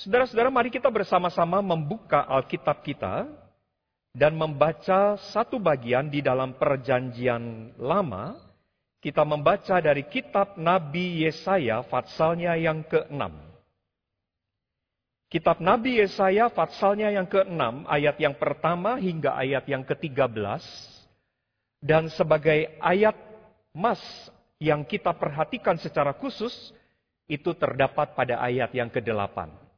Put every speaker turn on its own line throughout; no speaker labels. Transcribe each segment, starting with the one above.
Saudara-saudara, mari kita bersama-sama membuka Alkitab kita dan membaca satu bagian di dalam Perjanjian Lama. Kita membaca dari kitab Nabi Yesaya, fatsalnya yang ke-6. Kitab Nabi Yesaya, fatsalnya yang ke-6, ayat yang pertama hingga ayat yang ke-13. Dan sebagai ayat mas yang kita perhatikan secara khusus, itu terdapat pada ayat yang ke-8.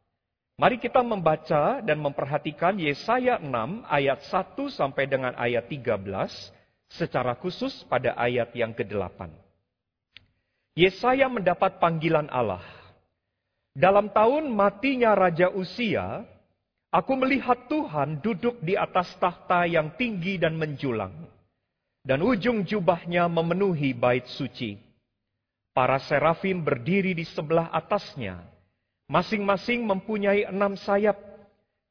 Mari kita membaca dan memperhatikan Yesaya 6 ayat 1 sampai dengan ayat 13 secara khusus pada ayat yang ke-8. Yesaya mendapat panggilan Allah. Dalam tahun matinya Raja Usia, aku melihat Tuhan duduk di atas tahta yang tinggi dan menjulang. Dan ujung jubahnya memenuhi bait suci. Para serafim berdiri di sebelah atasnya Masing-masing mempunyai enam sayap.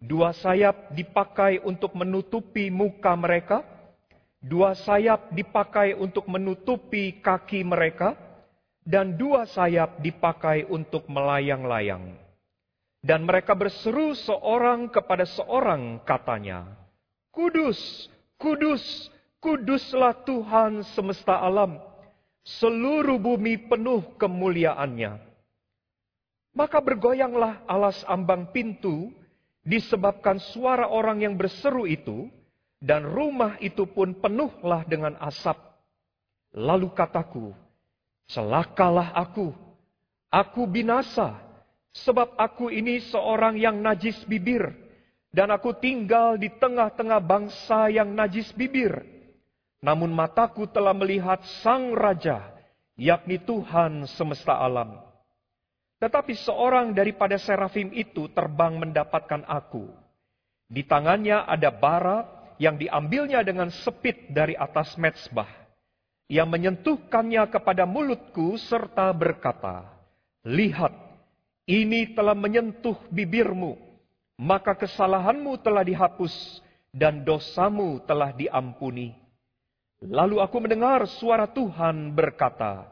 Dua sayap dipakai untuk menutupi muka mereka. Dua sayap dipakai untuk menutupi kaki mereka. Dan dua sayap dipakai untuk melayang-layang. Dan mereka berseru seorang kepada seorang katanya. Kudus, kudus, kuduslah Tuhan semesta alam. Seluruh bumi penuh kemuliaannya. Maka bergoyanglah alas ambang pintu disebabkan suara orang yang berseru itu, dan rumah itu pun penuhlah dengan asap. Lalu kataku, celakalah aku, aku binasa, sebab aku ini seorang yang najis bibir, dan aku tinggal di tengah-tengah bangsa yang najis bibir. Namun mataku telah melihat sang raja, yakni Tuhan semesta alam. Tetapi seorang daripada serafim itu terbang mendapatkan aku. Di tangannya ada bara yang diambilnya dengan sepit dari atas mezbah. Yang menyentuhkannya kepada mulutku serta berkata, Lihat, ini telah menyentuh bibirmu, maka kesalahanmu telah dihapus dan dosamu telah diampuni. Lalu aku mendengar suara Tuhan berkata,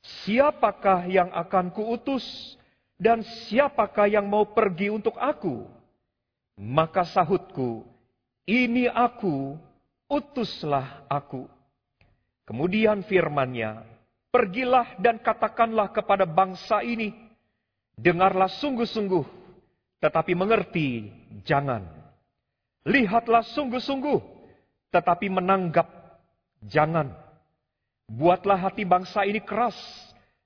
Siapakah yang akan kuutus dan siapakah yang mau pergi untuk aku? Maka sahutku, ini aku, utuslah aku. Kemudian firmannya, pergilah dan katakanlah kepada bangsa ini, dengarlah sungguh-sungguh, tetapi mengerti jangan. Lihatlah sungguh-sungguh, tetapi menanggap jangan Buatlah hati bangsa ini keras,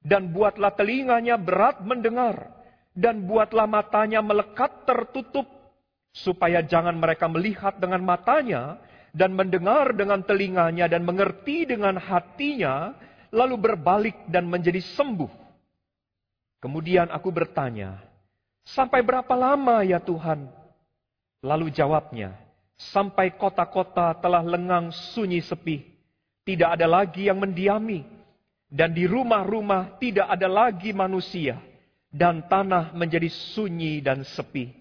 dan buatlah telinganya berat mendengar, dan buatlah matanya melekat tertutup, supaya jangan mereka melihat dengan matanya, dan mendengar dengan telinganya, dan mengerti dengan hatinya, lalu berbalik dan menjadi sembuh. Kemudian aku bertanya, sampai berapa lama ya Tuhan? Lalu jawabnya, sampai kota-kota telah lengang sunyi sepi tidak ada lagi yang mendiami, dan di rumah-rumah tidak ada lagi manusia, dan tanah menjadi sunyi dan sepi.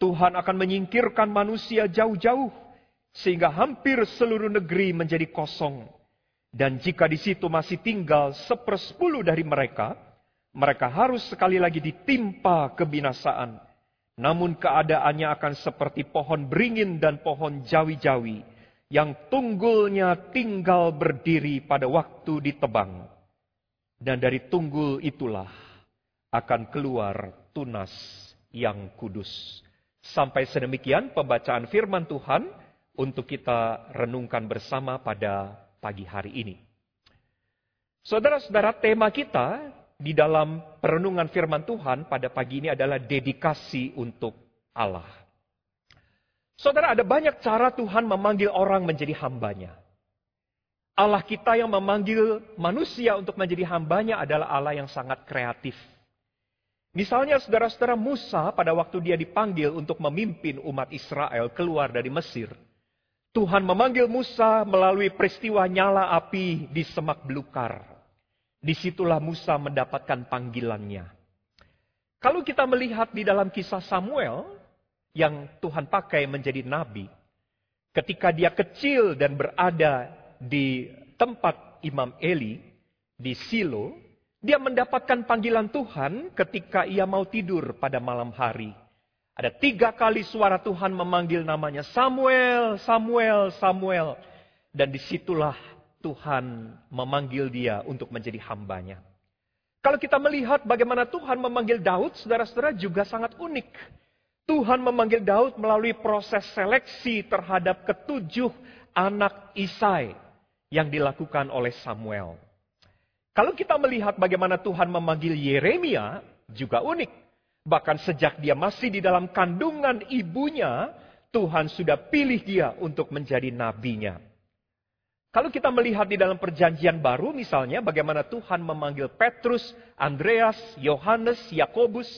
Tuhan akan menyingkirkan manusia jauh-jauh, sehingga hampir seluruh negeri menjadi kosong. Dan jika di situ masih tinggal sepersepuluh dari mereka, mereka harus sekali lagi ditimpa kebinasaan. Namun keadaannya akan seperti pohon beringin dan pohon jawi-jawi yang tunggulnya tinggal berdiri pada waktu ditebang. Dan dari tunggul itulah akan keluar tunas yang kudus. Sampai sedemikian pembacaan firman Tuhan untuk kita renungkan bersama pada pagi hari ini. Saudara-saudara, tema kita di dalam perenungan firman Tuhan pada pagi ini adalah dedikasi untuk Allah. Saudara, ada banyak cara Tuhan memanggil orang menjadi hambanya. Allah kita yang memanggil manusia untuk menjadi hambanya adalah Allah yang sangat kreatif. Misalnya saudara-saudara Musa pada waktu dia dipanggil untuk memimpin umat Israel keluar dari Mesir. Tuhan memanggil Musa melalui peristiwa nyala api di semak belukar. Di situlah Musa mendapatkan panggilannya. Kalau kita melihat di dalam kisah Samuel, yang Tuhan pakai menjadi nabi, ketika dia kecil dan berada di tempat Imam Eli di Silo, dia mendapatkan panggilan Tuhan ketika ia mau tidur pada malam hari. Ada tiga kali suara Tuhan memanggil namanya Samuel, Samuel, Samuel. Dan di situlah Tuhan memanggil dia untuk menjadi hambanya. Kalau kita melihat bagaimana Tuhan memanggil Daud, saudara-saudara juga sangat unik. Tuhan memanggil Daud melalui proses seleksi terhadap ketujuh anak Isai yang dilakukan oleh Samuel. Kalau kita melihat bagaimana Tuhan memanggil Yeremia, juga unik. Bahkan sejak dia masih di dalam kandungan ibunya, Tuhan sudah pilih dia untuk menjadi nabinya. Kalau kita melihat di dalam perjanjian baru misalnya bagaimana Tuhan memanggil Petrus, Andreas, Yohanes, Yakobus,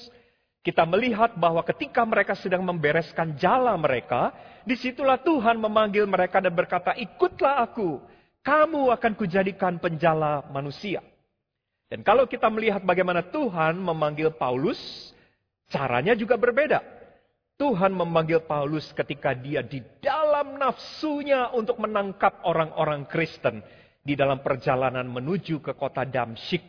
kita melihat bahwa ketika mereka sedang membereskan jala mereka, di situlah Tuhan memanggil mereka dan berkata, ikutlah aku, kamu akan kujadikan penjala manusia. Dan kalau kita melihat bagaimana Tuhan memanggil Paulus, Caranya juga berbeda. Tuhan memanggil Paulus ketika dia di dalam nafsunya untuk menangkap orang-orang Kristen di dalam perjalanan menuju ke kota Damsyik.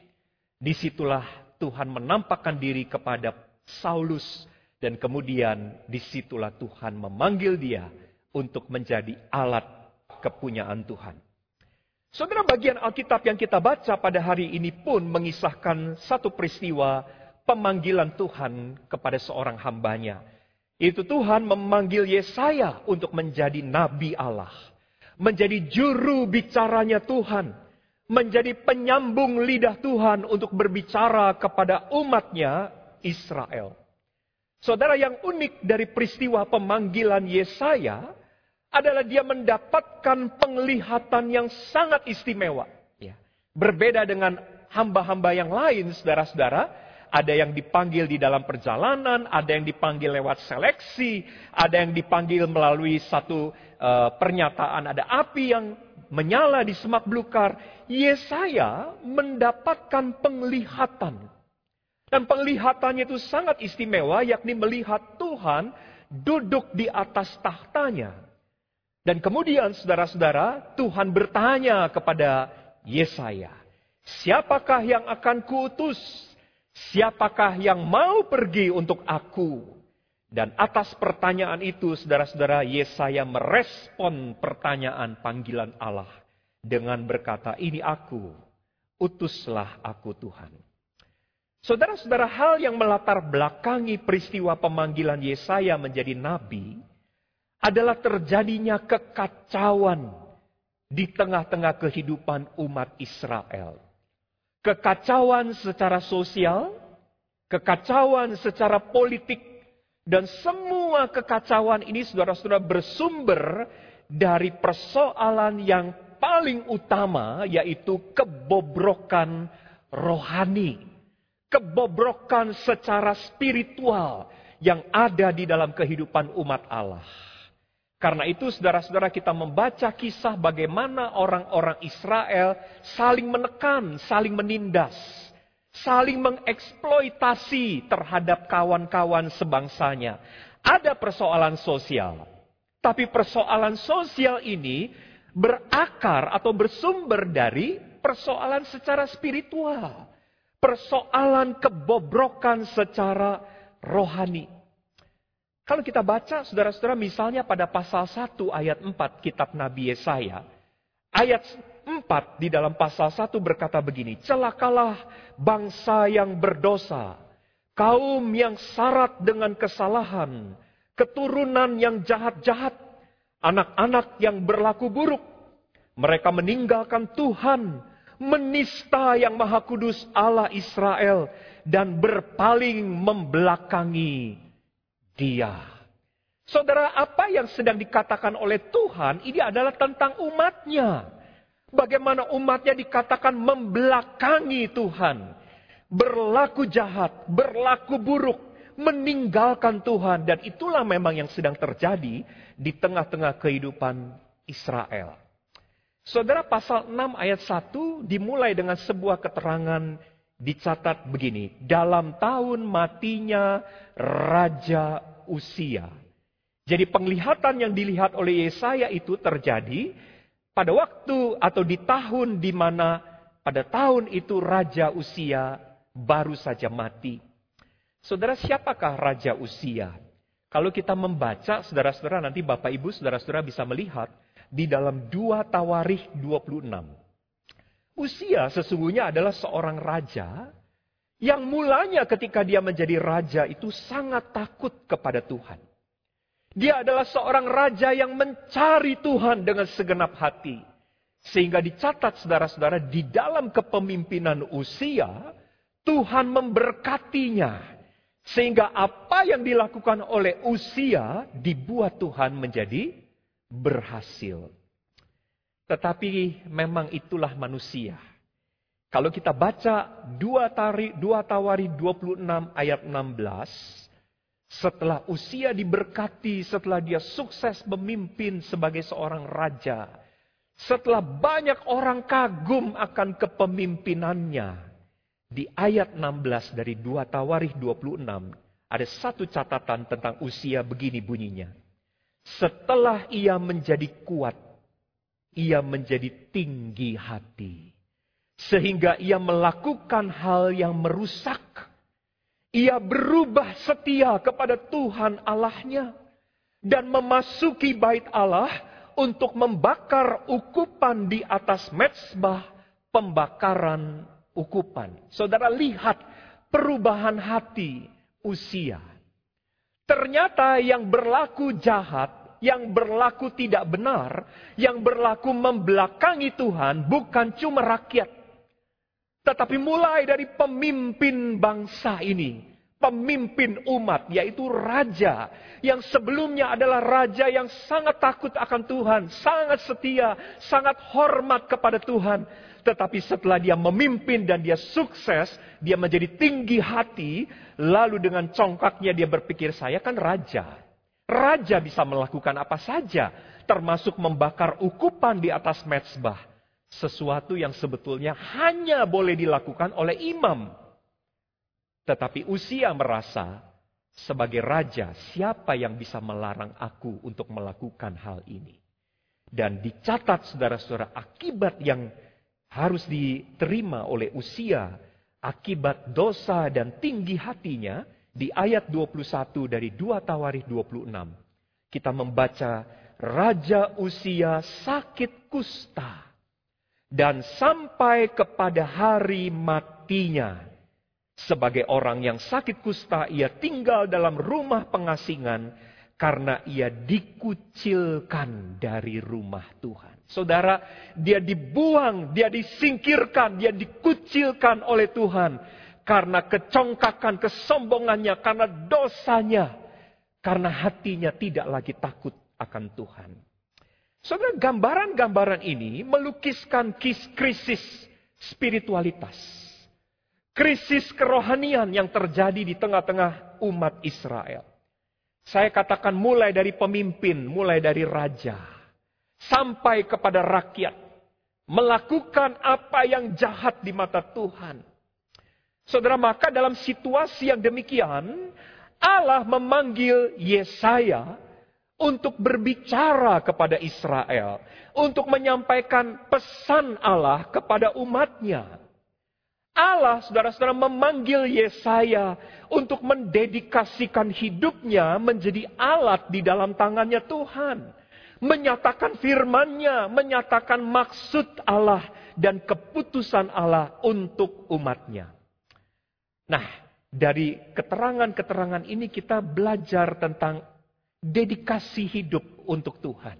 Di situlah Tuhan menampakkan diri kepada Saulus dan kemudian di situlah Tuhan memanggil dia untuk menjadi alat kepunyaan Tuhan. Saudara bagian Alkitab yang kita baca pada hari ini pun mengisahkan satu peristiwa pemanggilan Tuhan kepada seorang hambanya. Itu Tuhan memanggil Yesaya untuk menjadi nabi Allah. Menjadi juru bicaranya Tuhan. Menjadi penyambung lidah Tuhan untuk berbicara kepada umatnya Israel. Saudara yang unik dari peristiwa pemanggilan Yesaya adalah dia mendapatkan penglihatan yang sangat istimewa. Ya. Berbeda dengan hamba-hamba yang lain, saudara-saudara, ada yang dipanggil di dalam perjalanan, ada yang dipanggil lewat seleksi, ada yang dipanggil melalui satu uh, pernyataan ada api yang menyala di semak belukar. Yesaya mendapatkan penglihatan. Dan penglihatannya itu sangat istimewa, yakni melihat Tuhan duduk di atas tahtanya. Dan kemudian saudara-saudara, Tuhan bertanya kepada Yesaya, siapakah yang akan kuutus Siapakah yang mau pergi untuk aku? Dan atas pertanyaan itu, saudara-saudara, Yesaya merespon pertanyaan panggilan Allah dengan berkata, "Ini aku, utuslah aku Tuhan." Saudara-saudara, hal yang melatar belakangi peristiwa pemanggilan Yesaya menjadi nabi adalah terjadinya kekacauan di tengah-tengah kehidupan umat Israel kekacauan secara sosial, kekacauan secara politik, dan semua kekacauan ini saudara-saudara bersumber dari persoalan yang paling utama yaitu kebobrokan rohani. Kebobrokan secara spiritual yang ada di dalam kehidupan umat Allah. Karena itu saudara-saudara kita membaca kisah bagaimana orang-orang Israel saling menekan, saling menindas, saling mengeksploitasi terhadap kawan-kawan sebangsanya. Ada persoalan sosial. Tapi persoalan sosial ini berakar atau bersumber dari persoalan secara spiritual. Persoalan kebobrokan secara rohani. Kalau kita baca, saudara-saudara, misalnya pada pasal 1 ayat 4 kitab Nabi Yesaya. Ayat 4 di dalam pasal 1 berkata begini, Celakalah bangsa yang berdosa, kaum yang syarat dengan kesalahan, keturunan yang jahat-jahat, anak-anak yang berlaku buruk. Mereka meninggalkan Tuhan, menista yang maha kudus Allah Israel, dan berpaling membelakangi dia. Saudara, apa yang sedang dikatakan oleh Tuhan ini adalah tentang umatnya. Bagaimana umatnya dikatakan membelakangi Tuhan. Berlaku jahat, berlaku buruk, meninggalkan Tuhan. Dan itulah memang yang sedang terjadi di tengah-tengah kehidupan Israel. Saudara pasal 6 ayat 1 dimulai dengan sebuah keterangan dicatat begini. Dalam tahun matinya Raja Usia. Jadi penglihatan yang dilihat oleh Yesaya itu terjadi pada waktu atau di tahun di mana pada tahun itu Raja Usia baru saja mati. Saudara siapakah Raja Usia? Kalau kita membaca, saudara-saudara, nanti Bapak Ibu, saudara-saudara bisa melihat di dalam dua Tawarikh 26. Usia sesungguhnya adalah seorang raja yang mulanya ketika dia menjadi raja itu sangat takut kepada Tuhan. Dia adalah seorang raja yang mencari Tuhan dengan segenap hati. Sehingga dicatat saudara-saudara di dalam kepemimpinan usia, Tuhan memberkatinya sehingga apa yang dilakukan oleh usia dibuat Tuhan menjadi berhasil. Tetapi memang itulah manusia. Kalau kita baca 2 tari 2 Tawari 26 ayat 16, setelah usia diberkati, setelah dia sukses memimpin sebagai seorang raja, setelah banyak orang kagum akan kepemimpinannya, di ayat 16 dari 2 Tawarih 26 ada satu catatan tentang usia begini bunyinya. Setelah ia menjadi kuat, ia menjadi tinggi hati. Sehingga ia melakukan hal yang merusak. Ia berubah setia kepada Tuhan Allahnya. Dan memasuki bait Allah untuk membakar ukupan di atas mezbah pembakaran ukupan. Saudara lihat perubahan hati usia. Ternyata yang berlaku jahat, yang berlaku tidak benar, yang berlaku membelakangi Tuhan bukan cuma rakyat. Tetapi mulai dari pemimpin bangsa ini, pemimpin umat, yaitu raja, yang sebelumnya adalah raja yang sangat takut akan Tuhan, sangat setia, sangat hormat kepada Tuhan. Tetapi setelah dia memimpin dan dia sukses, dia menjadi tinggi hati, lalu dengan congkaknya dia berpikir, saya kan raja. Raja bisa melakukan apa saja, termasuk membakar ukupan di atas mezbah. Sesuatu yang sebetulnya hanya boleh dilakukan oleh imam. Tetapi usia merasa, sebagai raja, siapa yang bisa melarang aku untuk melakukan hal ini? Dan dicatat saudara-saudara akibat yang harus diterima oleh usia akibat dosa dan tinggi hatinya di ayat 21 dari 2 Tawarikh 26. Kita membaca Raja Usia sakit kusta dan sampai kepada hari matinya. Sebagai orang yang sakit kusta, ia tinggal dalam rumah pengasingan karena ia dikucilkan dari rumah Tuhan. Saudara, dia dibuang, dia disingkirkan, dia dikucilkan oleh Tuhan. Karena kecongkakan, kesombongannya, karena dosanya. Karena hatinya tidak lagi takut akan Tuhan. Saudara, gambaran-gambaran ini melukiskan krisis spiritualitas. Krisis kerohanian yang terjadi di tengah-tengah umat Israel. Saya katakan mulai dari pemimpin, mulai dari raja sampai kepada rakyat, melakukan apa yang jahat di mata Tuhan. Saudara, maka dalam situasi yang demikian, Allah memanggil Yesaya untuk berbicara kepada Israel, untuk menyampaikan pesan Allah kepada umatnya. Allah, saudara-saudara, memanggil Yesaya untuk mendedikasikan hidupnya menjadi alat di dalam tangannya Tuhan menyatakan firman-Nya, menyatakan maksud Allah dan keputusan Allah untuk umatnya. Nah, dari keterangan-keterangan ini kita belajar tentang dedikasi hidup untuk Tuhan.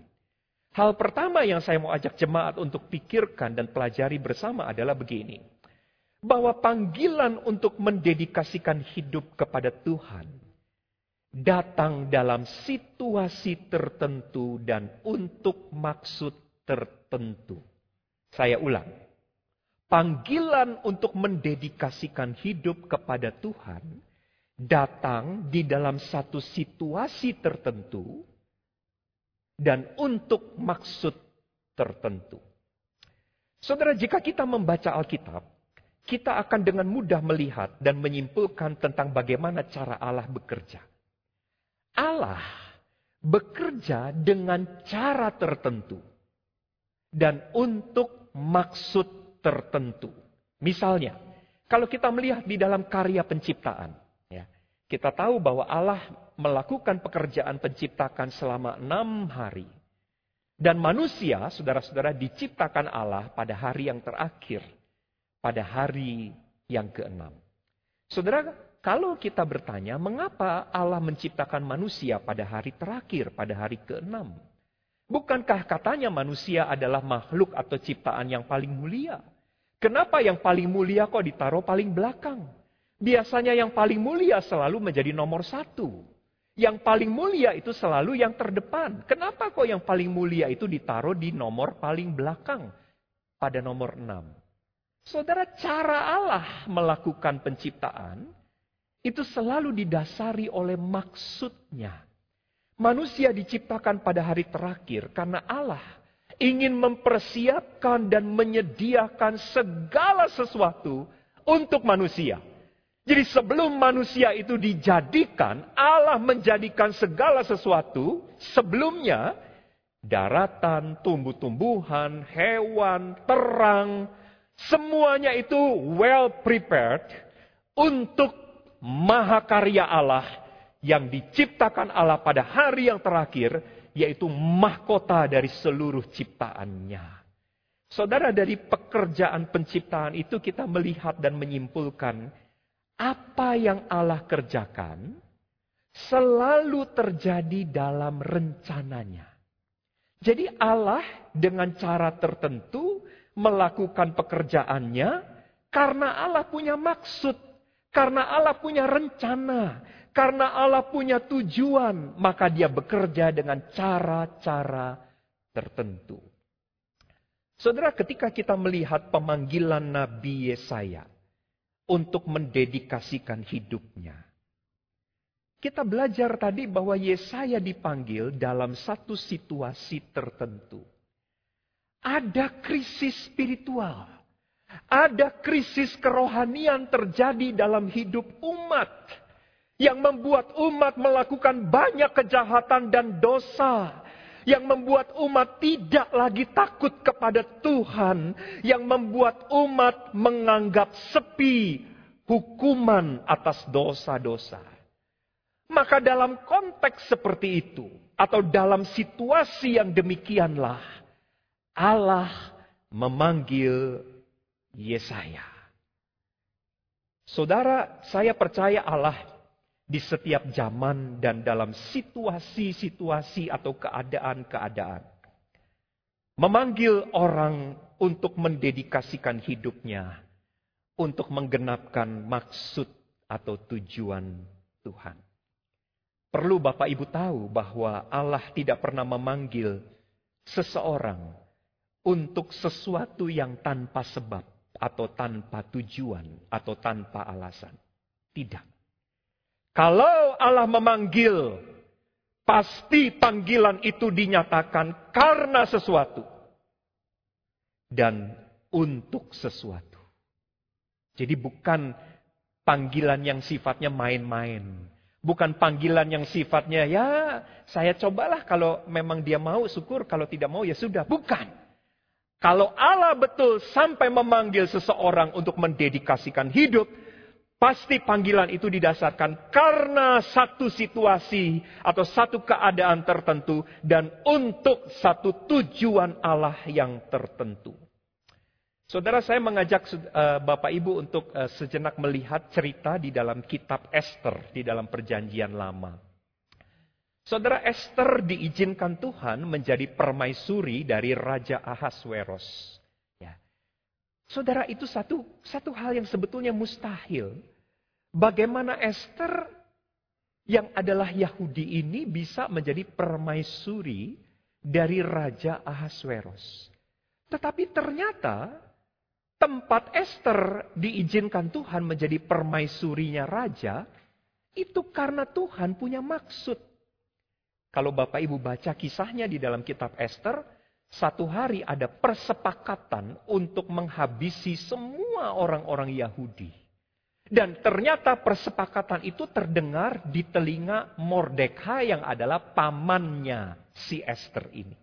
Hal pertama yang saya mau ajak jemaat untuk pikirkan dan pelajari bersama adalah begini. Bahwa panggilan untuk mendedikasikan hidup kepada Tuhan datang dalam situasi tertentu dan untuk maksud tertentu. Saya ulang. Panggilan untuk mendedikasikan hidup kepada Tuhan datang di dalam satu situasi tertentu dan untuk maksud tertentu. Saudara, jika kita membaca Alkitab, kita akan dengan mudah melihat dan menyimpulkan tentang bagaimana cara Allah bekerja. Allah bekerja dengan cara tertentu dan untuk maksud tertentu. Misalnya, kalau kita melihat di dalam karya penciptaan, kita tahu bahwa Allah melakukan pekerjaan penciptakan selama enam hari. Dan manusia, saudara-saudara, diciptakan Allah pada hari yang terakhir. Pada hari yang keenam. Saudara, kalau kita bertanya, mengapa Allah menciptakan manusia pada hari terakhir, pada hari keenam? Bukankah katanya manusia adalah makhluk atau ciptaan yang paling mulia? Kenapa yang paling mulia kok ditaruh paling belakang? Biasanya yang paling mulia selalu menjadi nomor satu. Yang paling mulia itu selalu yang terdepan. Kenapa kok yang paling mulia itu ditaruh di nomor paling belakang? Pada nomor enam. Saudara, cara Allah melakukan penciptaan itu selalu didasari oleh maksudnya. Manusia diciptakan pada hari terakhir karena Allah ingin mempersiapkan dan menyediakan segala sesuatu untuk manusia. Jadi sebelum manusia itu dijadikan, Allah menjadikan segala sesuatu sebelumnya daratan, tumbuh-tumbuhan, hewan, terang, semuanya itu well prepared untuk mahakarya Allah yang diciptakan Allah pada hari yang terakhir yaitu mahkota dari seluruh ciptaannya. Saudara, dari pekerjaan penciptaan itu kita melihat dan menyimpulkan apa yang Allah kerjakan selalu terjadi dalam rencananya. Jadi Allah dengan cara tertentu melakukan pekerjaannya karena Allah punya maksud, karena Allah punya rencana, karena Allah punya tujuan, maka dia bekerja dengan cara-cara tertentu. Saudara, ketika kita melihat pemanggilan Nabi Yesaya untuk mendedikasikan hidupnya, kita belajar tadi bahwa Yesaya dipanggil dalam satu situasi tertentu. Ada krisis spiritual, ada krisis kerohanian terjadi dalam hidup umat yang membuat umat melakukan banyak kejahatan dan dosa, yang membuat umat tidak lagi takut kepada Tuhan, yang membuat umat menganggap sepi hukuman atas dosa-dosa. Maka dalam konteks seperti itu, atau dalam situasi yang demikianlah, Allah memanggil Yesaya. Saudara, saya percaya Allah di setiap zaman dan dalam situasi-situasi atau keadaan-keadaan. Memanggil orang untuk mendedikasikan hidupnya untuk menggenapkan maksud atau tujuan Tuhan. Perlu Bapak Ibu tahu bahwa Allah tidak pernah memanggil seseorang untuk sesuatu yang tanpa sebab atau tanpa tujuan atau tanpa alasan. Tidak. Kalau Allah memanggil, pasti panggilan itu dinyatakan karena sesuatu dan untuk sesuatu. Jadi bukan panggilan yang sifatnya main-main. Bukan panggilan yang sifatnya ya saya cobalah kalau memang dia mau syukur, kalau tidak mau ya sudah. Bukan. Kalau Allah betul sampai memanggil seseorang untuk mendedikasikan hidup, Pasti panggilan itu didasarkan karena satu situasi atau satu keadaan tertentu dan untuk satu tujuan Allah yang tertentu. Saudara saya mengajak uh, Bapak Ibu untuk uh, sejenak melihat cerita di dalam kitab Esther di dalam perjanjian lama. Saudara Esther diizinkan Tuhan menjadi permaisuri dari Raja Ahasveros. Saudara itu satu satu hal yang sebetulnya mustahil. Bagaimana Esther yang adalah Yahudi ini bisa menjadi permaisuri dari Raja Ahasveros. Tetapi ternyata tempat Esther diizinkan Tuhan menjadi permaisurinya raja, itu karena Tuhan punya maksud. Kalau Bapak Ibu baca kisahnya di dalam kitab Esther, satu hari ada persepakatan untuk menghabisi semua orang-orang Yahudi. Dan ternyata persepakatan itu terdengar di telinga Mordekai yang adalah pamannya si Esther ini.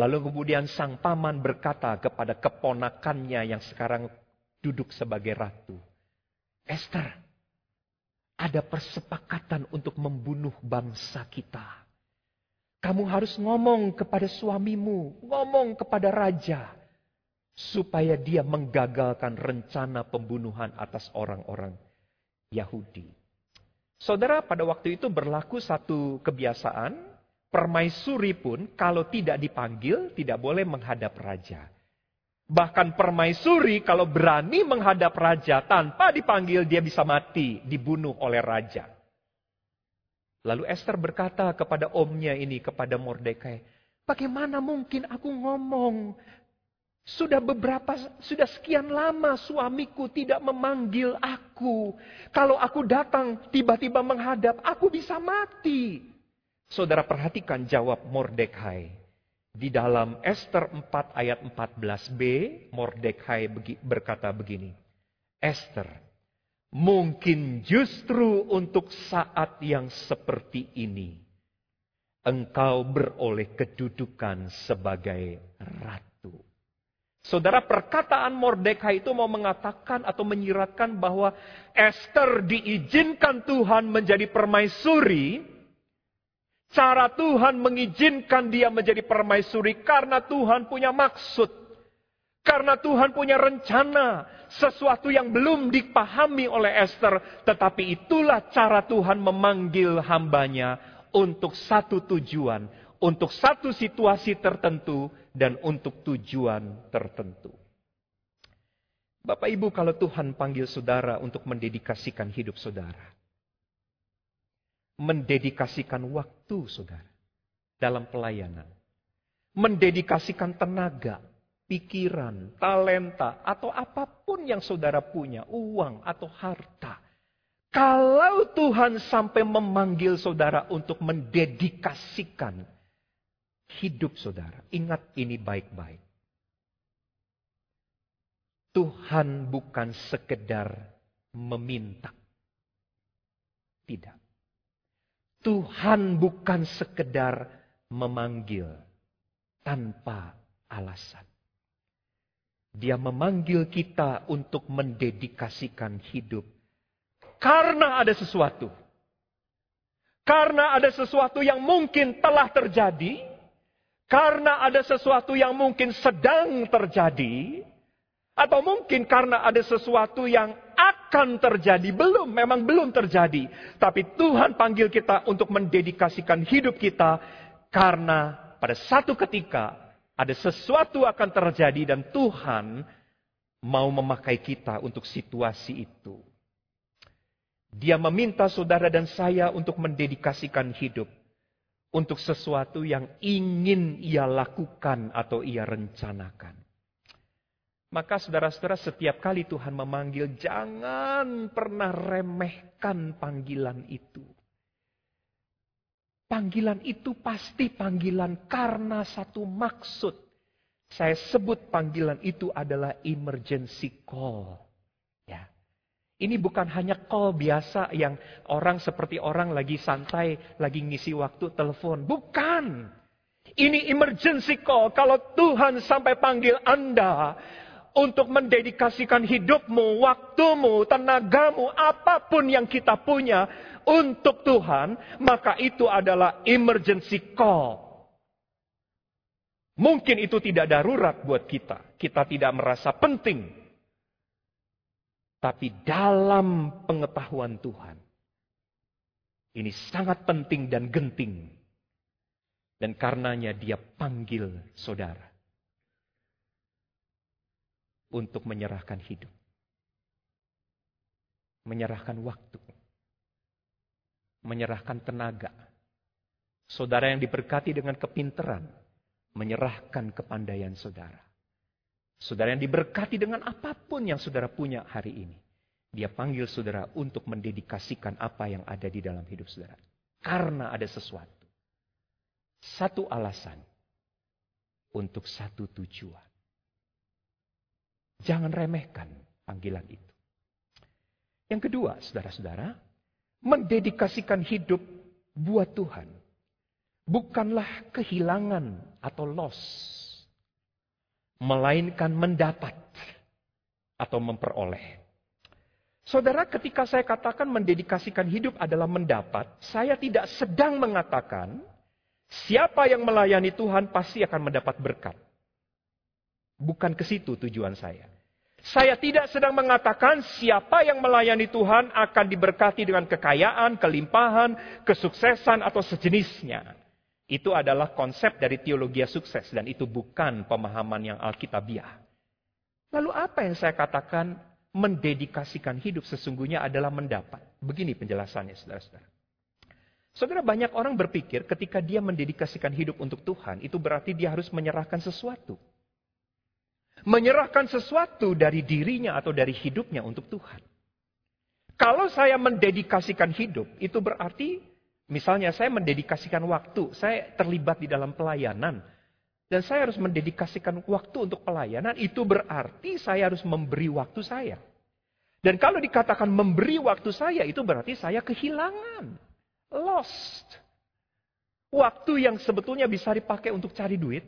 Lalu kemudian sang paman berkata kepada keponakannya yang sekarang duduk sebagai ratu. Esther, ada persepakatan untuk membunuh bangsa kita. Kamu harus ngomong kepada suamimu, ngomong kepada raja, supaya dia menggagalkan rencana pembunuhan atas orang-orang Yahudi. Saudara, pada waktu itu berlaku satu kebiasaan, permaisuri pun kalau tidak dipanggil tidak boleh menghadap raja. Bahkan permaisuri kalau berani menghadap raja tanpa dipanggil dia bisa mati, dibunuh oleh raja. Lalu Esther berkata kepada omnya ini, kepada Mordekai, bagaimana mungkin aku ngomong? Sudah beberapa, sudah sekian lama suamiku tidak memanggil aku. Kalau aku datang tiba-tiba menghadap, aku bisa mati. Saudara perhatikan jawab Mordekai. Di dalam Esther 4 ayat 14b, Mordekai berkata begini. Esther, Mungkin justru untuk saat yang seperti ini, engkau beroleh kedudukan sebagai ratu. Saudara, perkataan Mordekai itu mau mengatakan atau menyiratkan bahwa Esther diizinkan Tuhan menjadi permaisuri. Cara Tuhan mengizinkan dia menjadi permaisuri karena Tuhan punya maksud. Karena Tuhan punya rencana, sesuatu yang belum dipahami oleh Esther, tetapi itulah cara Tuhan memanggil hambanya untuk satu tujuan, untuk satu situasi tertentu, dan untuk tujuan tertentu. Bapak Ibu, kalau Tuhan panggil saudara untuk mendedikasikan hidup saudara, mendedikasikan waktu saudara dalam pelayanan, mendedikasikan tenaga, pikiran, talenta, atau apa pun yang saudara punya, uang atau harta. Kalau Tuhan sampai memanggil saudara untuk mendedikasikan hidup saudara, ingat ini baik-baik. Tuhan bukan sekedar meminta. Tidak. Tuhan bukan sekedar memanggil tanpa alasan. Dia memanggil kita untuk mendedikasikan hidup. Karena ada sesuatu. Karena ada sesuatu yang mungkin telah terjadi. Karena ada sesuatu yang mungkin sedang terjadi. Atau mungkin karena ada sesuatu yang akan terjadi. Belum, memang belum terjadi. Tapi Tuhan panggil kita untuk mendedikasikan hidup kita. Karena pada satu ketika ada sesuatu akan terjadi dan Tuhan mau memakai kita untuk situasi itu. Dia meminta saudara dan saya untuk mendedikasikan hidup untuk sesuatu yang ingin ia lakukan atau ia rencanakan. Maka saudara-saudara setiap kali Tuhan memanggil jangan pernah remehkan panggilan itu. Panggilan itu pasti panggilan karena satu maksud. Saya sebut panggilan itu adalah emergency call. Ya. Ini bukan hanya call biasa yang orang seperti orang lagi santai, lagi ngisi waktu telepon. Bukan. Ini emergency call. Kalau Tuhan sampai panggil Anda untuk mendedikasikan hidupmu, waktumu, tenagamu, apa pun yang kita punya untuk Tuhan, maka itu adalah emergency call. Mungkin itu tidak darurat buat kita. Kita tidak merasa penting. Tapi dalam pengetahuan Tuhan, ini sangat penting dan genting. Dan karenanya dia panggil saudara untuk menyerahkan hidup. Menyerahkan waktu menyerahkan tenaga. Saudara yang diberkati dengan kepinteran, menyerahkan kepandaian saudara. Saudara yang diberkati dengan apa pun yang saudara punya hari ini. Dia panggil saudara untuk mendedikasikan apa yang ada di dalam hidup saudara. Karena ada sesuatu. Satu alasan. Untuk satu tujuan. Jangan remehkan panggilan itu. Yang kedua, saudara-saudara, mendedikasikan hidup buat Tuhan bukanlah kehilangan atau loss, melainkan mendapat atau memperoleh. Saudara, ketika saya katakan mendedikasikan hidup adalah mendapat, saya tidak sedang mengatakan siapa yang melayani Tuhan pasti akan mendapat berkat. Bukan ke situ tujuan saya. Saya tidak sedang mengatakan siapa yang melayani Tuhan akan diberkati dengan kekayaan, kelimpahan, kesuksesan, atau sejenisnya. Itu adalah konsep dari teologi sukses dan itu bukan pemahaman yang alkitabiah. Lalu apa yang saya katakan mendedikasikan hidup sesungguhnya adalah mendapat. Begini penjelasannya saudara-saudara. Saudara banyak orang berpikir ketika dia mendedikasikan hidup untuk Tuhan itu berarti dia harus menyerahkan sesuatu. Menyerahkan sesuatu dari dirinya atau dari hidupnya untuk Tuhan. Kalau saya mendedikasikan hidup, itu berarti misalnya saya mendedikasikan waktu, saya terlibat di dalam pelayanan, dan saya harus mendedikasikan waktu untuk pelayanan, itu berarti saya harus memberi waktu saya. Dan kalau dikatakan memberi waktu saya, itu berarti saya kehilangan. Lost. Waktu yang sebetulnya bisa dipakai untuk cari duit,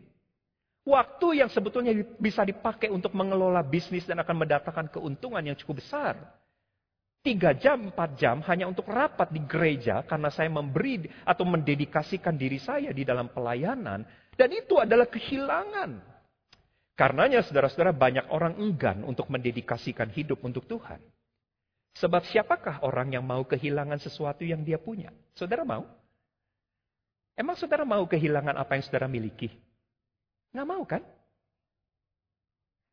Waktu yang sebetulnya bisa dipakai untuk mengelola bisnis dan akan mendatangkan keuntungan yang cukup besar. Tiga jam, empat jam hanya untuk rapat di gereja karena saya memberi atau mendedikasikan diri saya di dalam pelayanan. Dan itu adalah kehilangan. Karenanya saudara-saudara banyak orang enggan untuk mendedikasikan hidup untuk Tuhan. Sebab siapakah orang yang mau kehilangan sesuatu yang dia punya? Saudara mau? Emang saudara mau kehilangan apa yang saudara miliki? Nggak mau kan?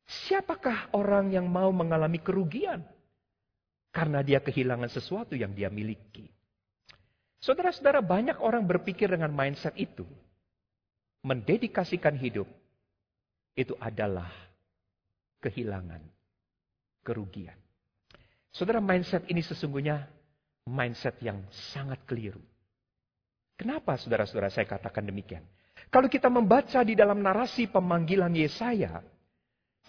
Siapakah orang yang mau mengalami kerugian? Karena dia kehilangan sesuatu yang dia miliki. Saudara-saudara, banyak orang berpikir dengan mindset itu. Mendedikasikan hidup, itu adalah kehilangan, kerugian. Saudara, mindset ini sesungguhnya mindset yang sangat keliru. Kenapa saudara-saudara saya katakan demikian? Kalau kita membaca di dalam narasi pemanggilan Yesaya,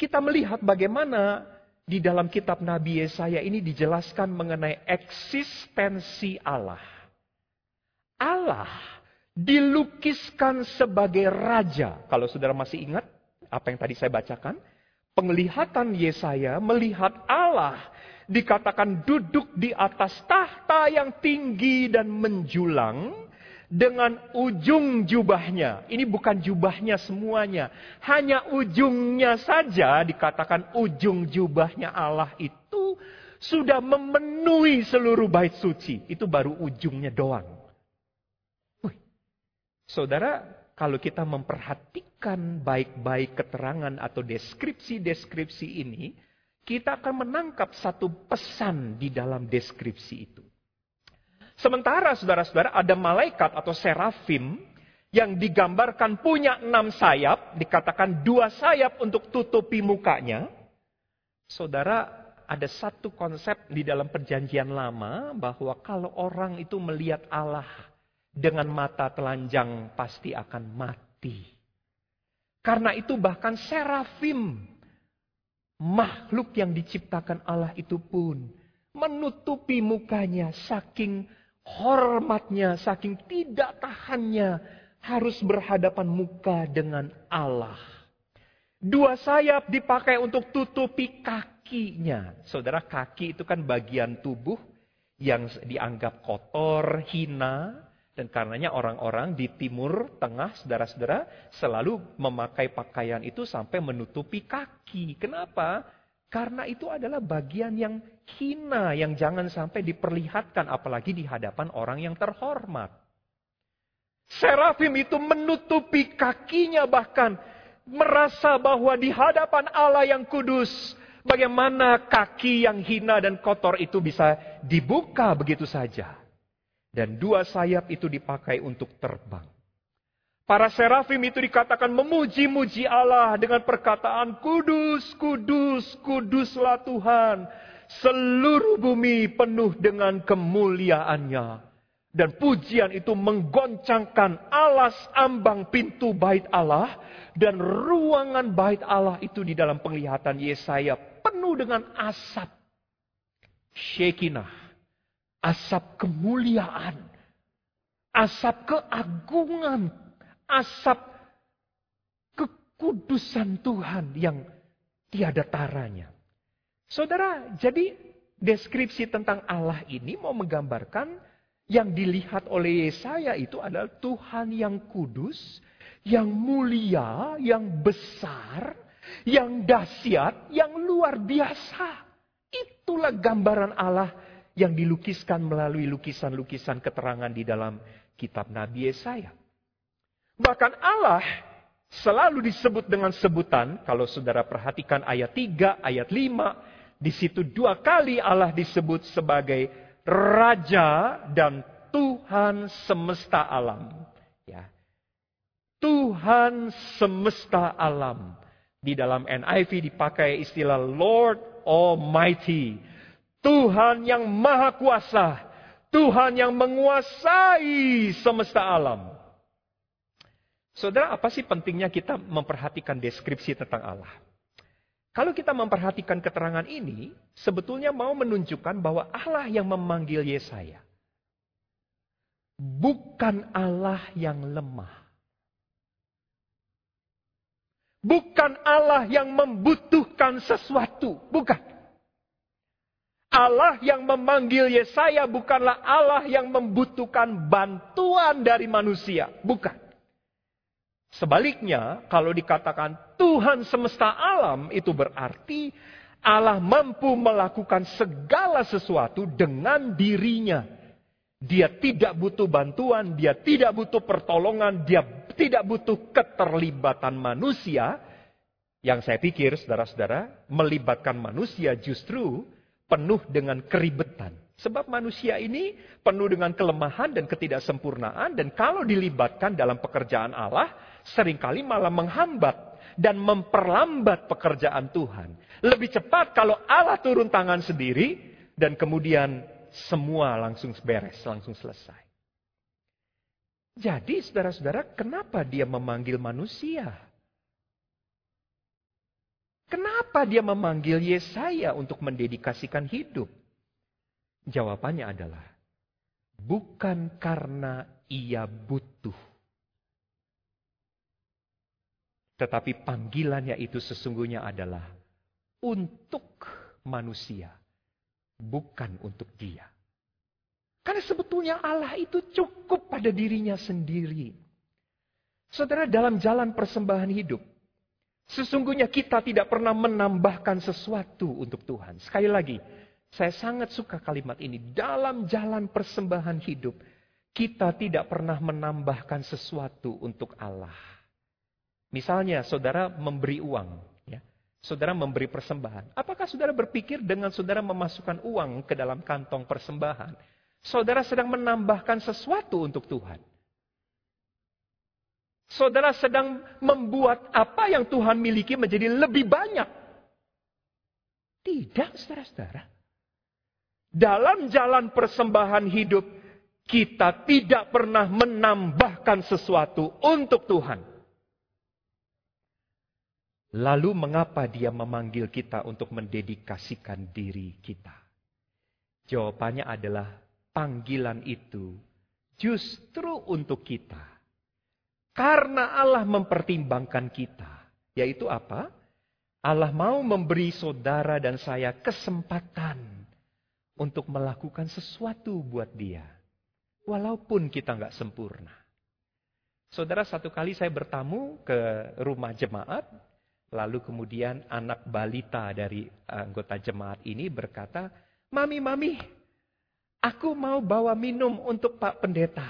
kita melihat bagaimana di dalam kitab Nabi Yesaya ini dijelaskan mengenai eksistensi Allah. Allah dilukiskan sebagai raja. Kalau saudara masih ingat apa yang tadi saya bacakan, penglihatan Yesaya melihat Allah dikatakan duduk di atas tahta yang tinggi dan menjulang dengan ujung jubahnya. Ini bukan jubahnya semuanya. Hanya ujungnya saja dikatakan ujung jubahnya Allah itu sudah memenuhi seluruh bait suci. Itu baru ujungnya doang. Wih. Saudara, kalau kita memperhatikan baik-baik keterangan atau deskripsi-deskripsi ini, kita akan menangkap satu pesan di dalam deskripsi itu. Sementara saudara-saudara ada malaikat atau serafim yang digambarkan punya enam sayap, dikatakan dua sayap untuk tutupi mukanya. Saudara, ada satu konsep di dalam perjanjian lama bahwa kalau orang itu melihat Allah dengan mata telanjang pasti akan mati. Karena itu bahkan serafim, makhluk yang diciptakan Allah itu pun menutupi mukanya saking hormatnya, saking tidak tahannya harus berhadapan muka dengan Allah. Dua sayap dipakai untuk tutupi kakinya. Saudara, kaki itu kan bagian tubuh yang dianggap kotor, hina, dan karenanya orang-orang di timur tengah, saudara-saudara, selalu memakai pakaian itu sampai menutupi kaki. Kenapa? Karena itu adalah bagian yang hina, yang jangan sampai diperlihatkan, apalagi di hadapan orang yang terhormat. Serafim itu menutupi kakinya bahkan merasa bahwa di hadapan Allah yang kudus, bagaimana kaki yang hina dan kotor itu bisa dibuka begitu saja. Dan dua sayap itu dipakai untuk terbang. Para serafim itu dikatakan memuji-muji Allah dengan perkataan kudus, kudus, kuduslah Tuhan. Seluruh bumi penuh dengan kemuliaannya. Dan pujian itu menggoncangkan alas ambang pintu bait Allah. Dan ruangan bait Allah itu di dalam penglihatan Yesaya penuh dengan asap. Shekinah. Asap kemuliaan. Asap keagungan asap kekudusan Tuhan yang tiada taranya. Saudara, jadi deskripsi tentang Allah ini mau menggambarkan yang dilihat oleh Yesaya itu adalah Tuhan yang kudus, yang mulia, yang besar, yang dahsyat, yang luar biasa. Itulah gambaran Allah yang dilukiskan melalui lukisan-lukisan keterangan di dalam kitab Nabi Yesaya. Bahkan Allah selalu disebut dengan sebutan, kalau saudara perhatikan ayat 3, ayat 5, di situ dua kali Allah disebut sebagai Raja dan Tuhan semesta alam. Ya. Tuhan semesta alam. Di dalam NIV dipakai istilah Lord Almighty. Tuhan yang maha kuasa. Tuhan yang menguasai semesta alam. Saudara, apa sih pentingnya kita memperhatikan deskripsi tentang Allah? Kalau kita memperhatikan keterangan ini, sebetulnya mau menunjukkan bahwa Allah yang memanggil Yesaya bukan Allah yang lemah. Bukan Allah yang membutuhkan sesuatu, bukan. Allah yang memanggil Yesaya bukanlah Allah yang membutuhkan bantuan dari manusia, bukan. Sebaliknya, kalau dikatakan Tuhan semesta alam, itu berarti Allah mampu melakukan segala sesuatu dengan dirinya. Dia tidak butuh bantuan, dia tidak butuh pertolongan, dia tidak butuh keterlibatan manusia. Yang saya pikir, saudara-saudara, melibatkan manusia justru penuh dengan keribetan. Sebab manusia ini penuh dengan kelemahan dan ketidaksempurnaan. Dan kalau dilibatkan dalam pekerjaan Allah, sering kali malah menghambat dan memperlambat pekerjaan Tuhan. Lebih cepat kalau Allah turun tangan sendiri dan kemudian semua langsung beres, langsung selesai. Jadi saudara-saudara, kenapa dia memanggil manusia? Kenapa dia memanggil Yesaya untuk mendedikasikan hidup? Jawabannya adalah bukan karena ia butuh. Tetapi panggilannya itu sesungguhnya adalah untuk manusia, bukan untuk dia. Karena sebetulnya Allah itu cukup pada dirinya sendiri. Saudara, dalam jalan persembahan hidup, sesungguhnya kita tidak pernah menambahkan sesuatu untuk Tuhan. Sekali lagi, saya sangat suka kalimat ini. Dalam jalan persembahan hidup, kita tidak pernah menambahkan sesuatu untuk Allah. Misalnya, saudara memberi uang, ya. saudara memberi persembahan. Apakah saudara berpikir dengan saudara memasukkan uang ke dalam kantong persembahan, saudara sedang menambahkan sesuatu untuk Tuhan? Saudara sedang membuat apa yang Tuhan miliki menjadi lebih banyak. Tidak, saudara-saudara. Dalam jalan persembahan hidup, kita tidak pernah menambahkan sesuatu untuk Tuhan. Lalu mengapa dia memanggil kita untuk mendedikasikan diri kita? Jawabannya adalah panggilan itu justru untuk kita. Karena Allah mempertimbangkan kita. Yaitu apa? Allah mau memberi saudara dan saya kesempatan untuk melakukan sesuatu buat dia. Walaupun kita nggak sempurna. Saudara, satu kali saya bertamu ke rumah jemaat, lalu kemudian anak balita dari anggota jemaat ini berkata, Mami, Mami, aku mau bawa minum untuk Pak Pendeta.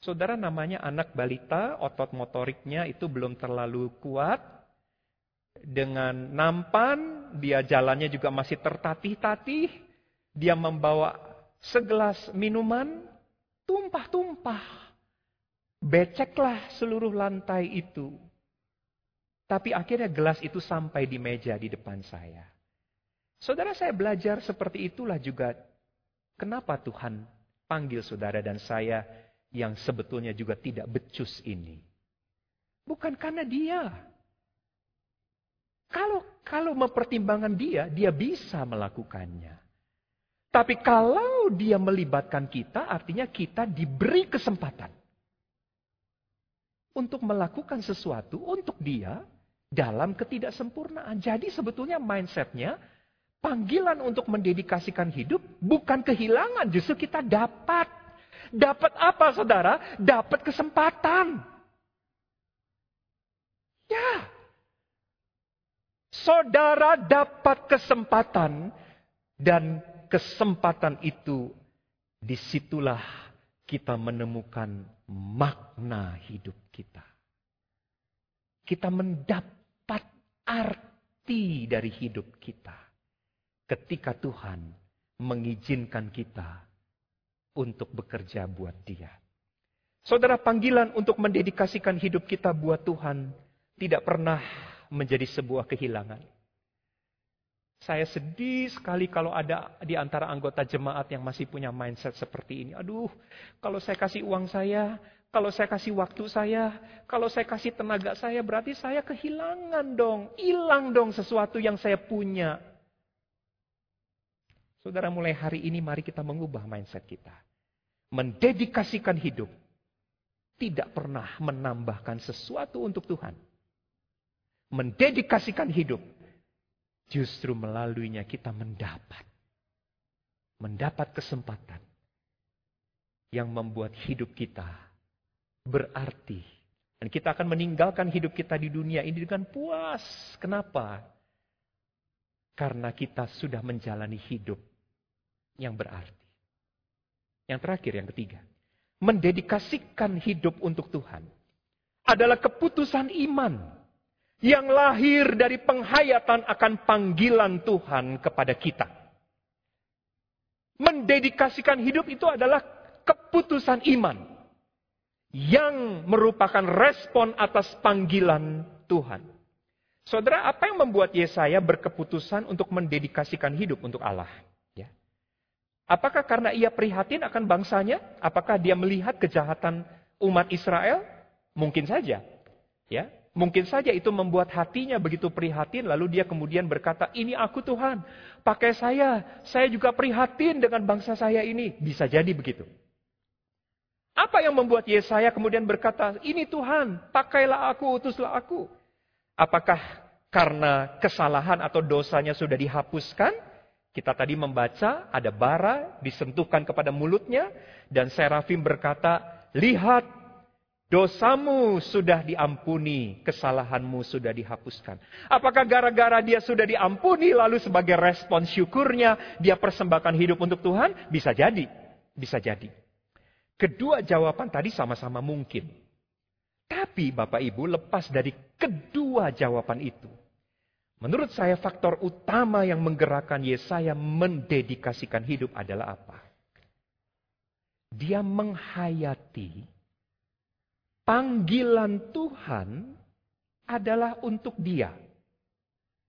Saudara namanya anak balita, otot motoriknya itu belum terlalu kuat, dengan nampan, dia jalannya juga masih tertatih-tatih, dia membawa segelas minuman, tumpah-tumpah. Beceklah seluruh lantai itu. Tapi akhirnya gelas itu sampai di meja di depan saya. Saudara saya belajar seperti itulah juga kenapa Tuhan panggil saudara dan saya yang sebetulnya juga tidak becus ini. Bukan karena dia, kalau kalau mempertimbangkan dia, dia bisa melakukannya. Tapi kalau dia melibatkan kita, artinya kita diberi kesempatan untuk melakukan sesuatu untuk dia dalam ketidaksempurnaan. Jadi sebetulnya mindsetnya Panggilan untuk mendedikasikan hidup bukan kehilangan, justru kita dapat. Dapat apa saudara? Dapat kesempatan. Ya. Saudara dapat kesempatan dan kesempatan itu di situlah kita menemukan makna hidup kita. Kita mendapat arti dari hidup kita ketika Tuhan mengizinkan kita untuk bekerja buat Dia. Saudara, panggilan untuk mendedikasikan hidup kita buat Tuhan tidak pernah menjadi sebuah kehilangan. Saya sedih sekali kalau ada di antara anggota jemaat yang masih punya mindset seperti ini. Aduh, kalau saya kasih uang saya, kalau saya kasih waktu saya, kalau saya kasih tenaga saya, berarti saya kehilangan dong. Hilang dong sesuatu yang saya punya. Saudara mulai hari ini mari kita mengubah mindset kita. Mendedikasikan hidup tidak pernah menambahkan sesuatu untuk Tuhan. Mendedikasikan hidup justru melaluinya kita mendapat mendapat kesempatan yang membuat hidup kita berarti dan kita akan meninggalkan hidup kita di dunia ini dengan puas. Kenapa? Karena kita sudah menjalani hidup yang berarti. Yang terakhir, yang ketiga. Mendedikasikan hidup untuk Tuhan. Adalah keputusan iman. Yang lahir dari penghayatan akan panggilan Tuhan kepada kita. Mendedikasikan hidup itu adalah keputusan iman. Yang merupakan respon atas panggilan Tuhan. Saudara, apa yang membuat Yesaya berkeputusan untuk mendedikasikan hidup untuk Allah? Apakah karena ia prihatin akan bangsanya? Apakah dia melihat kejahatan umat Israel? Mungkin saja. Ya, mungkin saja itu membuat hatinya begitu prihatin lalu dia kemudian berkata, "Ini aku Tuhan, pakai saya. Saya juga prihatin dengan bangsa saya ini." Bisa jadi begitu. Apa yang membuat Yesaya kemudian berkata, "Ini Tuhan, pakailah aku, utuslah aku." Apakah karena kesalahan atau dosanya sudah dihapuskan? Kita tadi membaca ada bara disentuhkan kepada mulutnya dan serafim berkata, "Lihat, dosamu sudah diampuni, kesalahanmu sudah dihapuskan." Apakah gara-gara dia sudah diampuni lalu sebagai respon syukurnya dia persembahkan hidup untuk Tuhan? Bisa jadi. Bisa jadi. Kedua jawaban tadi sama-sama mungkin. Tapi Bapak Ibu lepas dari kedua jawaban itu, Menurut saya faktor utama yang menggerakkan Yesaya mendedikasikan hidup adalah apa? Dia menghayati panggilan Tuhan adalah untuk dia.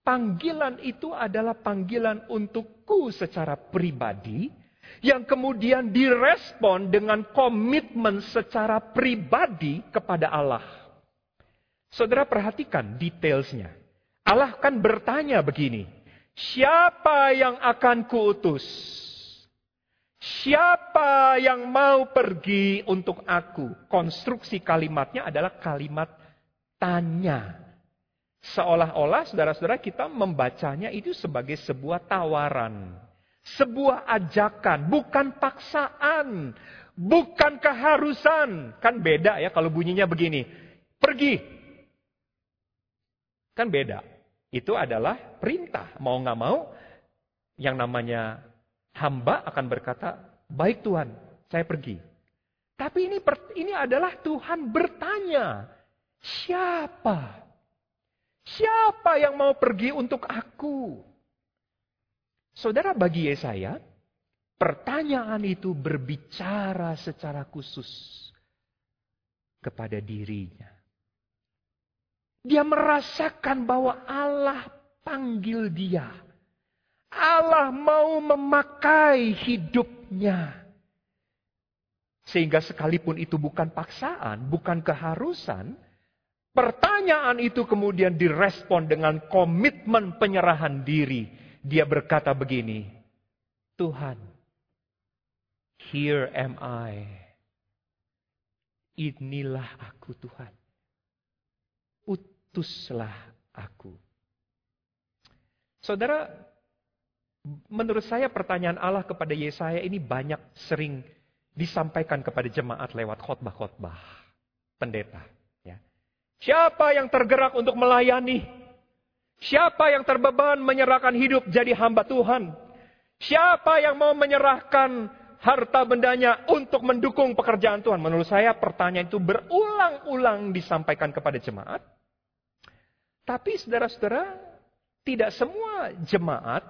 Panggilan itu adalah panggilan untukku secara pribadi yang kemudian direspon dengan komitmen secara pribadi kepada Allah. Saudara perhatikan detailsnya. Allah kan bertanya begini, siapa yang akan kuutus? Siapa yang mau pergi untuk aku? Konstruksi kalimatnya adalah kalimat tanya. Seolah-olah saudara-saudara kita membacanya itu sebagai sebuah tawaran. Sebuah ajakan, bukan paksaan. Bukan keharusan. Kan beda ya kalau bunyinya begini. Pergi, Kan beda. Itu adalah perintah. Mau nggak mau, yang namanya hamba akan berkata, baik Tuhan, saya pergi. Tapi ini ini adalah Tuhan bertanya, siapa? Siapa yang mau pergi untuk aku? Saudara bagi Yesaya, pertanyaan itu berbicara secara khusus kepada dirinya. Dia merasakan bahwa Allah panggil dia. Allah mau memakai hidupnya. Sehingga sekalipun itu bukan paksaan, bukan keharusan, pertanyaan itu kemudian direspon dengan komitmen penyerahan diri. Dia berkata begini, Tuhan, here am I. Inilah aku Tuhan utuslah aku. Saudara, Menurut saya pertanyaan Allah kepada Yesaya ini banyak sering disampaikan kepada jemaat lewat khotbah-khotbah pendeta. Ya. Siapa yang tergerak untuk melayani? Siapa yang terbeban menyerahkan hidup jadi hamba Tuhan? Siapa yang mau menyerahkan harta bendanya untuk mendukung pekerjaan Tuhan? Menurut saya pertanyaan itu berulang-ulang disampaikan kepada jemaat. Tapi saudara-saudara, tidak semua jemaat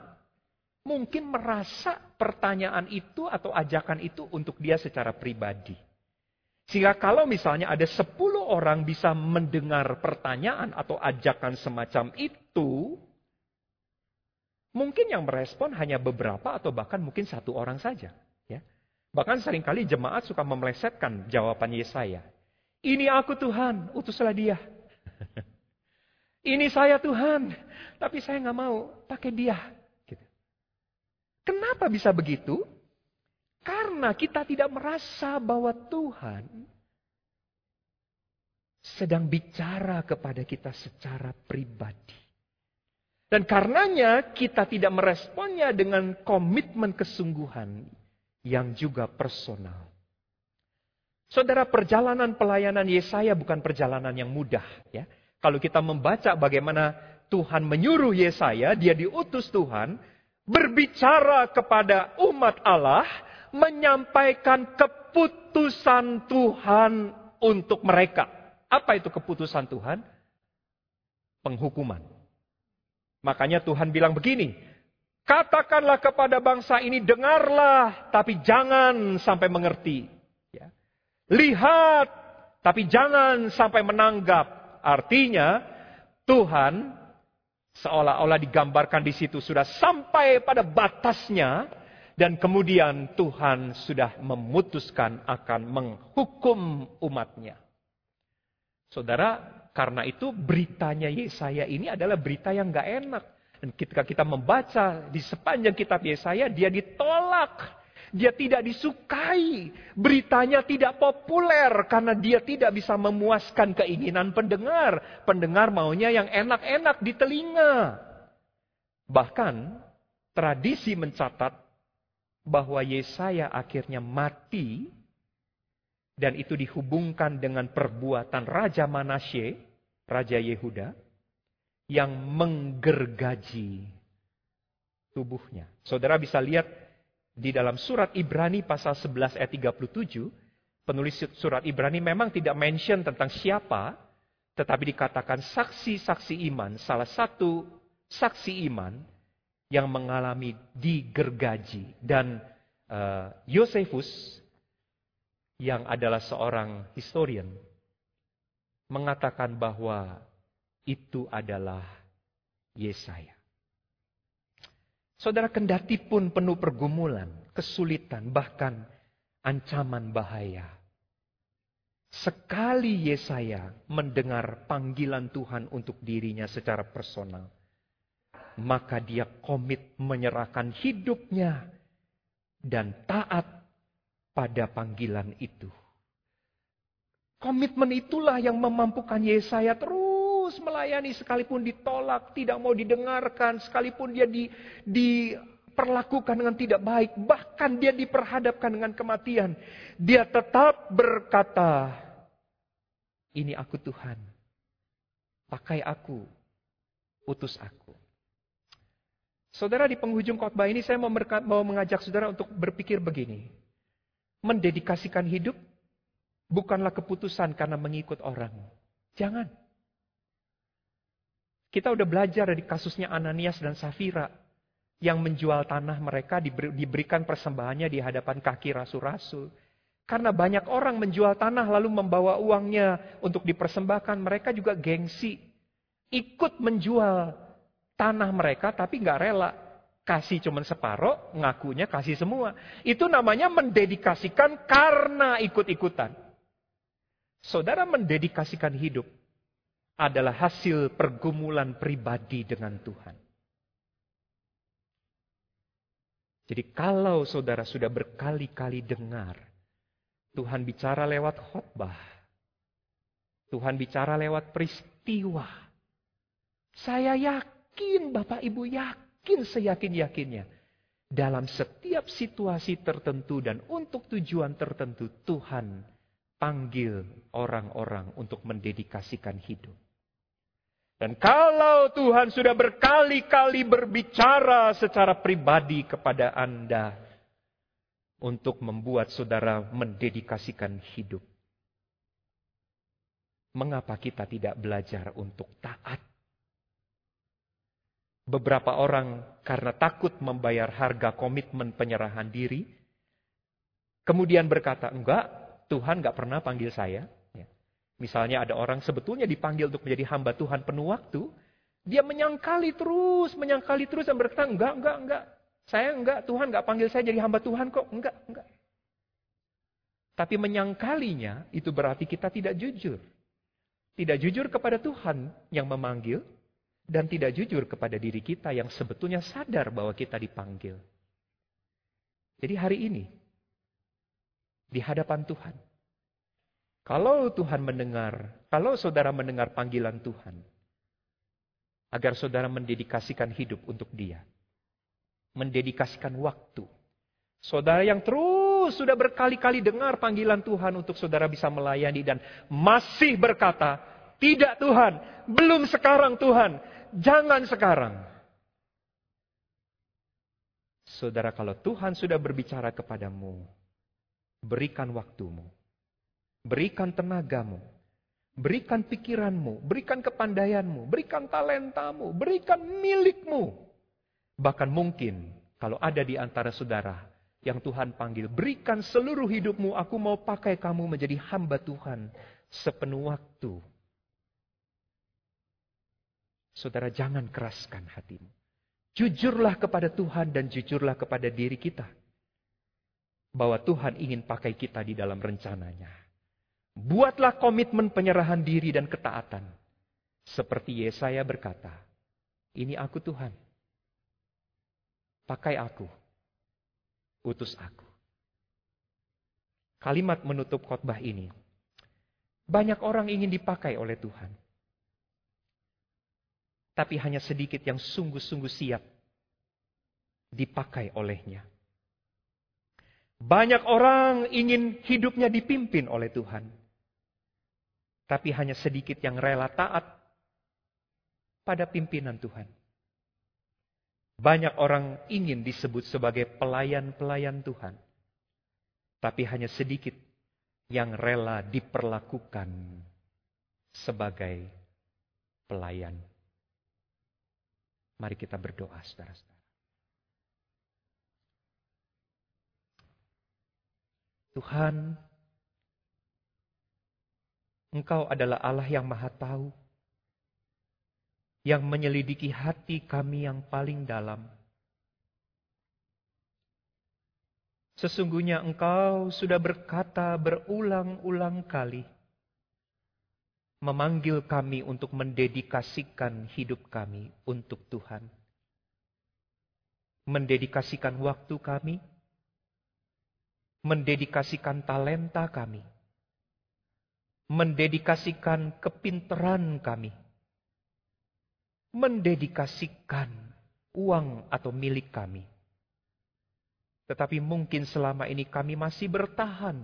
mungkin merasa pertanyaan itu atau ajakan itu untuk dia secara pribadi. Sehingga kalau misalnya ada 10 orang bisa mendengar pertanyaan atau ajakan semacam itu, mungkin yang merespon hanya beberapa atau bahkan mungkin satu orang saja. Ya. Bahkan sering kali jemaat suka memelesetkan jawaban Yesaya. Ini aku Tuhan, utuslah dia. Ini saya Tuhan, tapi saya nggak mau pakai dia. Kenapa bisa begitu? Karena kita tidak merasa bahwa Tuhan sedang bicara kepada kita secara pribadi. Dan karenanya kita tidak meresponnya dengan komitmen kesungguhan yang juga personal. Saudara, perjalanan pelayanan Yesaya bukan perjalanan yang mudah. ya. Kalau kita membaca bagaimana Tuhan menyuruh Yesaya, dia diutus Tuhan berbicara kepada umat Allah, menyampaikan keputusan Tuhan untuk mereka. Apa itu keputusan Tuhan? Penghukuman. Makanya Tuhan bilang begini, katakanlah kepada bangsa ini, dengarlah, tapi jangan sampai mengerti. Ya. Lihat, tapi jangan sampai menanggap. Artinya, Tuhan Seolah-olah digambarkan di situ sudah sampai pada batasnya dan kemudian Tuhan sudah memutuskan akan menghukum umatnya. Saudara, karena itu beritanya Yesaya ini adalah berita yang gak enak. Dan ketika kita membaca di sepanjang kitab Yesaya, dia ditolak dia tidak disukai. Beritanya tidak populer karena dia tidak bisa memuaskan keinginan pendengar. Pendengar maunya yang enak-enak di telinga. Bahkan tradisi mencatat bahwa Yesaya akhirnya mati dan itu dihubungkan dengan perbuatan Raja Manasye, Raja Yehuda, yang menggergaji tubuhnya. Saudara bisa lihat di dalam surat Ibrani pasal 11 ayat 37, penulis surat Ibrani memang tidak mention tentang siapa, tetapi dikatakan saksi-saksi iman, salah satu saksi iman yang mengalami digergaji. Dan uh, Yosefus yang adalah seorang historian mengatakan bahwa itu adalah Yesaya. Saudara kendati pun penuh pergumulan, kesulitan, bahkan ancaman bahaya. Sekali Yesaya mendengar panggilan Tuhan untuk dirinya secara personal, maka dia komit menyerahkan hidupnya dan taat pada panggilan itu. Komitmen itulah yang memampukan Yesaya terus melayani sekalipun ditolak, tidak mau didengarkan, sekalipun dia di, diperlakukan dengan tidak baik, bahkan dia diperhadapkan dengan kematian. Dia tetap berkata, ini aku Tuhan, pakai aku, utus aku. Saudara di penghujung khotbah ini saya mau mengajak saudara untuk berpikir begini. Mendedikasikan hidup bukanlah keputusan karena mengikut orang. Jangan. Kita udah belajar dari kasusnya Ananias dan Safira yang menjual tanah mereka diberikan persembahannya di hadapan kaki rasul-rasul. Karena banyak orang menjual tanah lalu membawa uangnya untuk dipersembahkan. Mereka juga gengsi. Ikut menjual tanah mereka tapi nggak rela. Kasih cuma separoh, ngakunya kasih semua. Itu namanya mendedikasikan karena ikut-ikutan. Saudara mendedikasikan hidup adalah hasil pergumulan pribadi dengan Tuhan. Jadi kalau saudara sudah berkali-kali dengar Tuhan bicara lewat khotbah, Tuhan bicara lewat peristiwa. Saya yakin Bapak Ibu yakin seyakin-yakinnya. dalam setiap situasi tertentu dan untuk tujuan tertentu Tuhan panggil orang-orang untuk mendedikasikan hidup. Dan kalau Tuhan sudah berkali-kali berbicara secara pribadi kepada Anda untuk membuat saudara mendedikasikan hidup, mengapa kita tidak belajar untuk taat? Beberapa orang karena takut membayar harga komitmen penyerahan diri, kemudian berkata, enggak, Tuhan enggak pernah panggil saya. Ya. Misalnya ada orang sebetulnya dipanggil untuk menjadi hamba Tuhan penuh waktu, dia menyangkali terus, menyangkali terus dan berkata, enggak, enggak, enggak. Saya enggak, Tuhan enggak panggil saya jadi hamba Tuhan kok. Enggak, enggak. Tapi menyangkalinya itu berarti kita tidak jujur. Tidak jujur kepada Tuhan yang memanggil, dan tidak jujur kepada diri kita yang sebetulnya sadar bahwa kita dipanggil. Jadi hari ini, di hadapan Tuhan, kalau Tuhan mendengar, kalau saudara mendengar panggilan Tuhan, agar saudara mendedikasikan hidup untuk Dia, mendedikasikan waktu. Saudara yang terus sudah berkali-kali dengar panggilan Tuhan untuk saudara bisa melayani dan masih berkata, "Tidak Tuhan, belum sekarang Tuhan, jangan sekarang. Saudara, kalau Tuhan sudah berbicara kepadamu, berikan waktumu, berikan tenagamu, berikan pikiranmu, berikan kepandaianmu, berikan talentamu, berikan milikmu. Bahkan mungkin kalau ada di antara saudara yang Tuhan panggil, berikan seluruh hidupmu, aku mau pakai kamu menjadi hamba Tuhan sepenuh waktu Saudara jangan keraskan hatimu. Jujurlah kepada Tuhan dan jujurlah kepada diri kita. Bahwa Tuhan ingin pakai kita di dalam rencananya. Buatlah komitmen penyerahan diri dan ketaatan. Seperti Yesaya berkata, ini aku Tuhan. Pakai aku. Utus aku. Kalimat menutup khotbah ini. Banyak orang ingin dipakai oleh Tuhan tapi hanya sedikit yang sungguh-sungguh siap dipakai olehnya. Banyak orang ingin hidupnya dipimpin oleh Tuhan, tapi hanya sedikit yang rela taat pada pimpinan Tuhan. Banyak orang ingin disebut sebagai pelayan-pelayan Tuhan, tapi hanya sedikit yang rela diperlakukan sebagai pelayan. Mari kita berdoa, saudara-saudara. Tuhan, Engkau adalah Allah yang Maha Tahu, yang menyelidiki hati kami yang paling dalam. Sesungguhnya Engkau sudah berkata berulang-ulang kali, memanggil kami untuk mendedikasikan hidup kami untuk Tuhan. Mendedikasikan waktu kami, mendedikasikan talenta kami, mendedikasikan kepinteran kami, mendedikasikan uang atau milik kami. Tetapi mungkin selama ini kami masih bertahan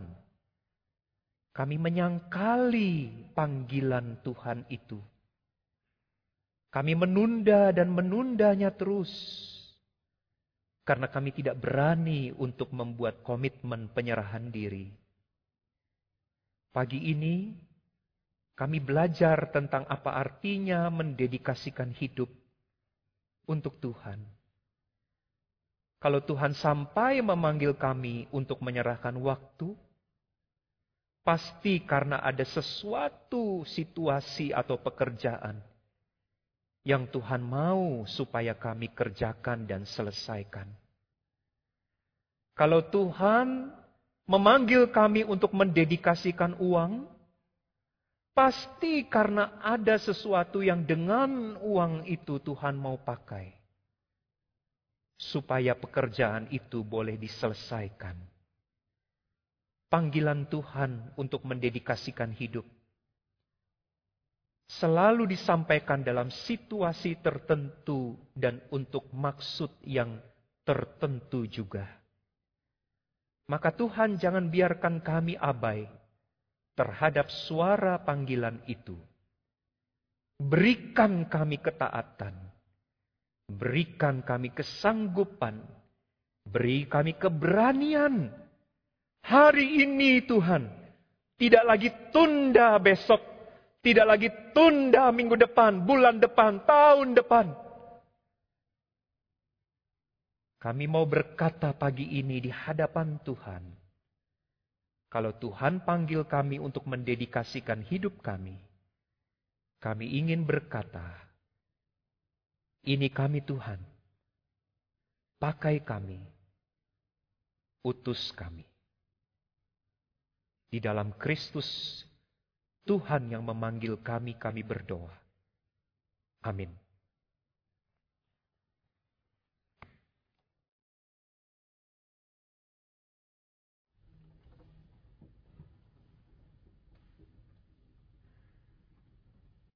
kami menyangkali panggilan Tuhan itu. Kami menunda dan menundanya terus. Karena kami tidak berani untuk membuat komitmen penyerahan diri. Pagi ini kami belajar tentang apa artinya mendedikasikan hidup untuk Tuhan. Kalau Tuhan sampai memanggil kami untuk menyerahkan waktu, Pasti karena ada sesuatu situasi atau pekerjaan yang Tuhan mau supaya kami kerjakan dan selesaikan. Kalau Tuhan memanggil kami untuk mendedikasikan uang, pasti karena ada sesuatu yang dengan uang itu Tuhan mau pakai, supaya pekerjaan itu boleh diselesaikan panggilan Tuhan untuk mendedikasikan hidup selalu disampaikan dalam situasi tertentu dan untuk maksud yang tertentu juga. Maka Tuhan jangan biarkan kami abai terhadap suara panggilan itu. Berikan kami ketaatan. Berikan kami kesanggupan. Beri kami keberanian. Hari ini Tuhan. Tidak lagi tunda besok. Tidak lagi tunda minggu depan, bulan depan, tahun depan kami mau berkata pagi ini di hadapan Tuhan. Kalau Tuhan panggil kami untuk mendedikasikan hidup kami, kami ingin berkata, "Ini kami, Tuhan, pakai kami, utus kami." Di dalam Kristus, Tuhan yang memanggil kami, kami berdoa. Amin.